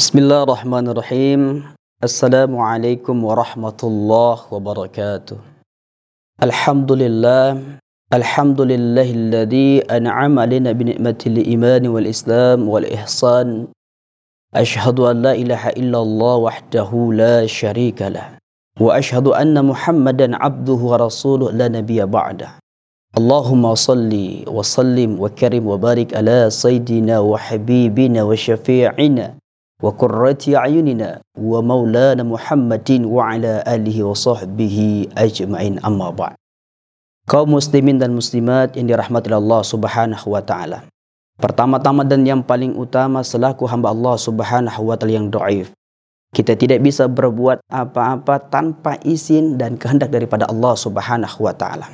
بسم الله الرحمن الرحيم. السلام عليكم ورحمة الله وبركاته. الحمد لله الحمد لله الذي أنعم علينا بنعمة الإيمان والإسلام والإحسان. أشهد أن لا إله إلا الله وحده لا شريك له وأشهد أن محمدا عبده ورسوله لا نبي بعده. اللهم صل وسلم وكرم وبارك على سيدنا وحبيبنا وشفيعنا maulana Muhammadin wa ala alihi wa sahbihi ajma'in amma ba'd. Kaum muslimin dan muslimat yang dirahmati Allah Subhanahu wa taala. Pertama-tama dan yang paling utama selaku hamba Allah Subhanahu wa taala yang dhaif. Kita tidak bisa berbuat apa-apa tanpa izin dan kehendak daripada Allah Subhanahu wa taala.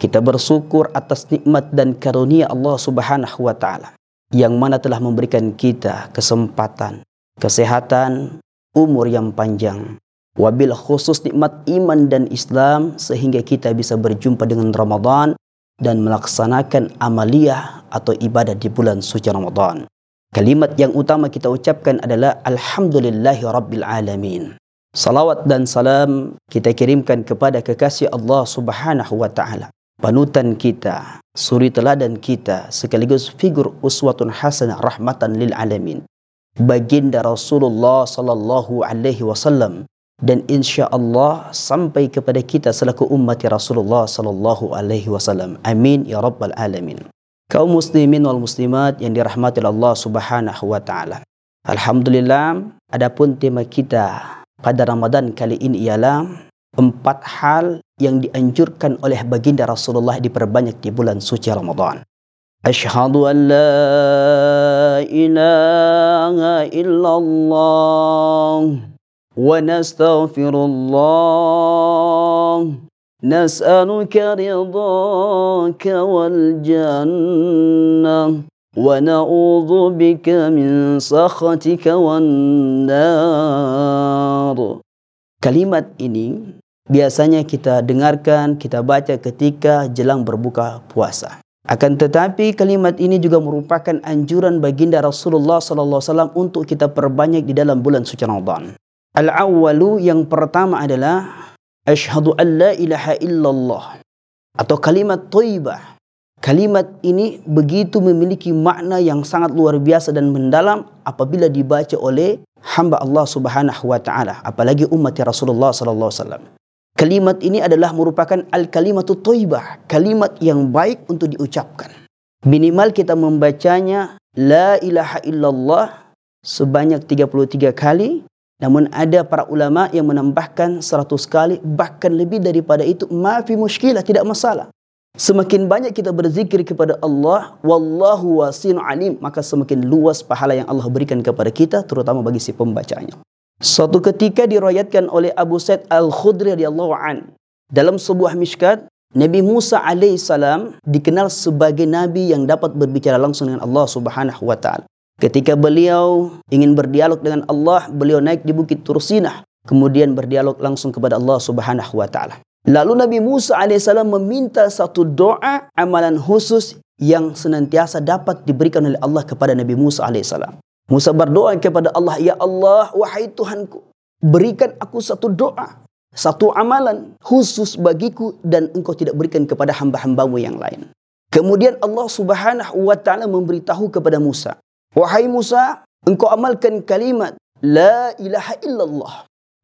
Kita bersyukur atas nikmat dan karunia Allah Subhanahu wa taala yang mana telah memberikan kita kesempatan kesehatan, umur yang panjang. Wabil khusus nikmat iman dan Islam sehingga kita bisa berjumpa dengan Ramadan dan melaksanakan amaliyah atau ibadah di bulan suci Ramadan. Kalimat yang utama kita ucapkan adalah Alhamdulillahi Rabbil Alamin. Salawat dan salam kita kirimkan kepada kekasih Allah Subhanahu wa taala. Panutan kita, suri teladan kita sekaligus figur uswatun hasanah rahmatan lil alamin baginda Rasulullah sallallahu alaihi wasallam dan insya-Allah sampai kepada kita selaku umat Rasulullah sallallahu alaihi wasallam. Amin ya rabbal alamin. Kaum muslimin wal muslimat yang dirahmati Allah Subhanahu wa taala. Alhamdulillah, adapun tema kita pada Ramadan kali ini ialah empat hal yang dianjurkan oleh baginda Rasulullah diperbanyak di bulan suci Ramadan. أشهد أن لا إله إلا الله ونستغفر الله نسألك رضاك والجنة ونعوذ بك من سخطك والنار Kalimat ini biasanya kita dengarkan, kita baca ketika jelang berbuka puasa. Akan tetapi kalimat ini juga merupakan anjuran baginda Rasulullah sallallahu alaihi wasallam untuk kita perbanyak di dalam bulan suci Ramadan. Al-awwalu yang pertama adalah asyhadu an la ilaha illallah atau kalimat thayyibah. Kalimat ini begitu memiliki makna yang sangat luar biasa dan mendalam apabila dibaca oleh hamba Allah Subhanahu wa taala, apalagi umat Rasulullah sallallahu alaihi wasallam. Kalimat ini adalah merupakan al-kalimatu thayyibah, kalimat yang baik untuk diucapkan. Minimal kita membacanya la ilaha illallah sebanyak 33 kali, namun ada para ulama yang menambahkan 100 kali, bahkan lebih daripada itu, maafi muskilah, tidak masalah. Semakin banyak kita berzikir kepada Allah, wallahu wasi'un alim, maka semakin luas pahala yang Allah berikan kepada kita, terutama bagi si pembacanya. Suatu ketika diriwayatkan oleh Abu Said Al-Khudri radhiyallahu an dalam sebuah miskat Nabi Musa alaihissalam dikenal sebagai nabi yang dapat berbicara langsung dengan Allah Subhanahu wa taala. Ketika beliau ingin berdialog dengan Allah, beliau naik di bukit Tursinah, kemudian berdialog langsung kepada Allah Subhanahu wa taala. Lalu Nabi Musa alaihissalam meminta satu doa amalan khusus yang senantiasa dapat diberikan oleh Allah kepada Nabi Musa alaihissalam. Musa berdoa kepada Allah, Ya Allah, wahai Tuhanku, berikan aku satu doa, satu amalan khusus bagiku dan engkau tidak berikan kepada hamba-hambamu yang lain. Kemudian Allah subhanahu wa ta'ala memberitahu kepada Musa, Wahai Musa, engkau amalkan kalimat, La ilaha illallah.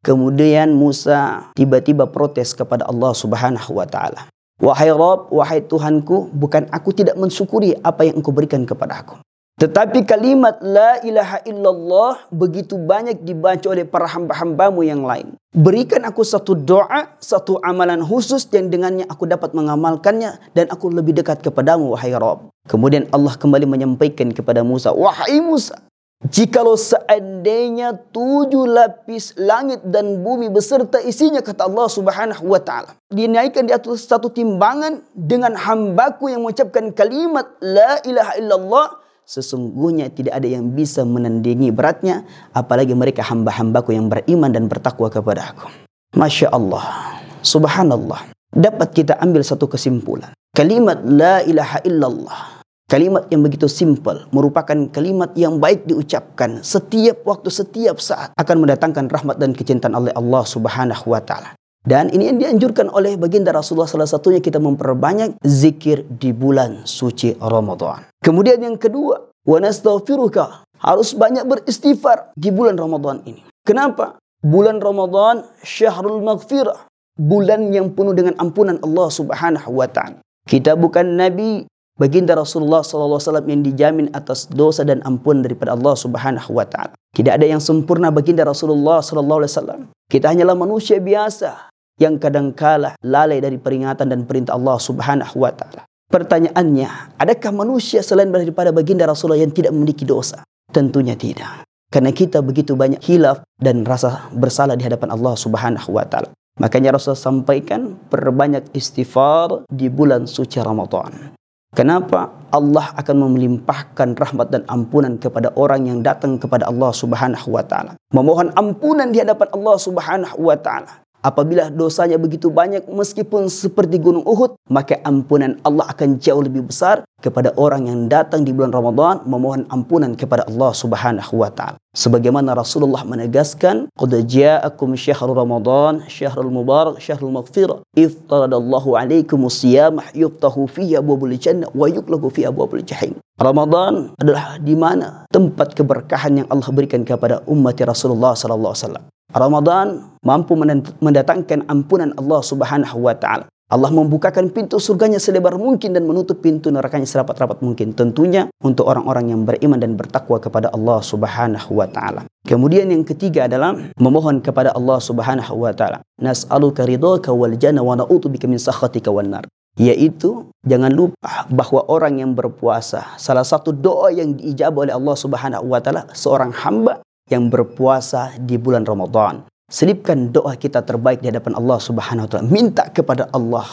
Kemudian Musa tiba-tiba protes kepada Allah subhanahu wa ta'ala. Wahai Rabb, wahai Tuhanku, bukan aku tidak mensyukuri apa yang engkau berikan kepada aku. Tetapi kalimat La ilaha illallah begitu banyak dibaca oleh para hamba-hambamu yang lain. Berikan aku satu doa, satu amalan khusus yang dengannya aku dapat mengamalkannya dan aku lebih dekat kepadamu, wahai Rabb. Kemudian Allah kembali menyampaikan kepada Musa, Wahai Musa, jikalau seandainya tujuh lapis langit dan bumi beserta isinya, kata Allah subhanahu wa ta'ala. Dinaikkan di atas satu timbangan dengan hambaku yang mengucapkan kalimat La ilaha illallah, sesungguhnya tidak ada yang bisa menandingi beratnya apalagi mereka hamba-hambaku yang beriman dan bertakwa kepada aku. Masya Allah. Subhanallah. Dapat kita ambil satu kesimpulan. Kalimat La ilaha illallah Kalimat yang begitu simple merupakan kalimat yang baik diucapkan setiap waktu, setiap saat akan mendatangkan rahmat dan kecintaan oleh Allah Subhanahu wa taala. Dan ini yang dianjurkan oleh baginda Rasulullah salah satunya kita memperbanyak zikir di bulan suci Ramadan. Kemudian yang kedua, wa nastaghfiruka. Harus banyak beristighfar di bulan Ramadan ini. Kenapa? Bulan Ramadan syahrul maghfirah. Bulan yang penuh dengan ampunan Allah Subhanahu wa taala. Kita bukan nabi baginda Rasulullah sallallahu alaihi wasallam yang dijamin atas dosa dan ampun daripada Allah Subhanahu wa taala. Tidak ada yang sempurna baginda Rasulullah sallallahu alaihi wasallam. Kita hanyalah manusia biasa yang kadang kala lalai dari peringatan dan perintah Allah Subhanahu wa taala. Pertanyaannya, adakah manusia selain daripada baginda Rasulullah yang tidak memiliki dosa? Tentunya tidak. Karena kita begitu banyak hilaf dan rasa bersalah di hadapan Allah Subhanahu wa taala. Makanya Rasul sampaikan perbanyak istighfar di bulan suci Ramadan. Kenapa Allah akan melimpahkan rahmat dan ampunan kepada orang yang datang kepada Allah Subhanahu wa taala. Memohon ampunan di hadapan Allah Subhanahu wa taala. Apabila dosanya begitu banyak meskipun seperti gunung Uhud, maka ampunan Allah akan jauh lebih besar kepada orang yang datang di bulan Ramadan memohon ampunan kepada Allah Subhanahu wa taala. Sebagaimana Rasulullah menegaskan, "Qad ja'akum syahrul Ramadan, syahrul mubarak, syahrul maghfirah. Iftaradallahu 'alaikum siyamah yuftahu fihi abwabul jannah wa yuqlabu fihi abwabul jahim." Ramadan adalah di mana tempat keberkahan yang Allah berikan kepada umat Rasulullah sallallahu alaihi wasallam. Ramadan mampu mendatangkan ampunan Allah Subhanahu wa taala. Allah membukakan pintu surganya selebar mungkin dan menutup pintu nerakanya serapat-rapat mungkin. Tentunya untuk orang-orang yang beriman dan bertakwa kepada Allah Subhanahu wa taala. Kemudian yang ketiga adalah memohon kepada Allah Subhanahu wa taala. Nas'aluka ridhaka wal jannah wa na'udzubika min sakhatika wan nar. Yaitu jangan lupa bahawa orang yang berpuasa salah satu doa yang diijabah oleh Allah Subhanahu wa taala seorang hamba yang berpuasa di bulan Ramadan. Selipkan doa kita terbaik di hadapan Allah Subhanahu wa taala. Minta kepada Allah,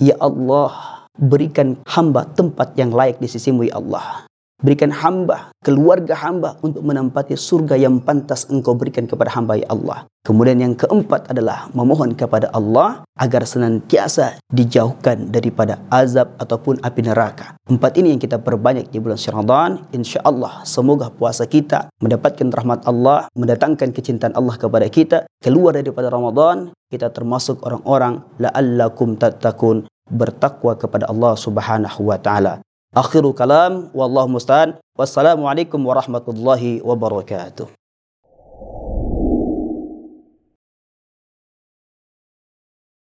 ya Allah, berikan hamba tempat yang layak di sisimu ya Allah. Berikan hamba, keluarga hamba untuk menempati surga yang pantas engkau berikan kepada hamba ya Allah. Kemudian yang keempat adalah memohon kepada Allah agar senantiasa dijauhkan daripada azab ataupun api neraka. Empat ini yang kita perbanyak di bulan Ramadan. Insya Allah semoga puasa kita mendapatkan rahmat Allah, mendatangkan kecintaan Allah kepada kita. Keluar daripada Ramadan, kita termasuk orang-orang la'allakum tattaqun bertakwa kepada Allah Subhanahu wa taala. Akhiru kalam wallahu musta'an. Wassalamualaikum warahmatullahi wabarakatuh.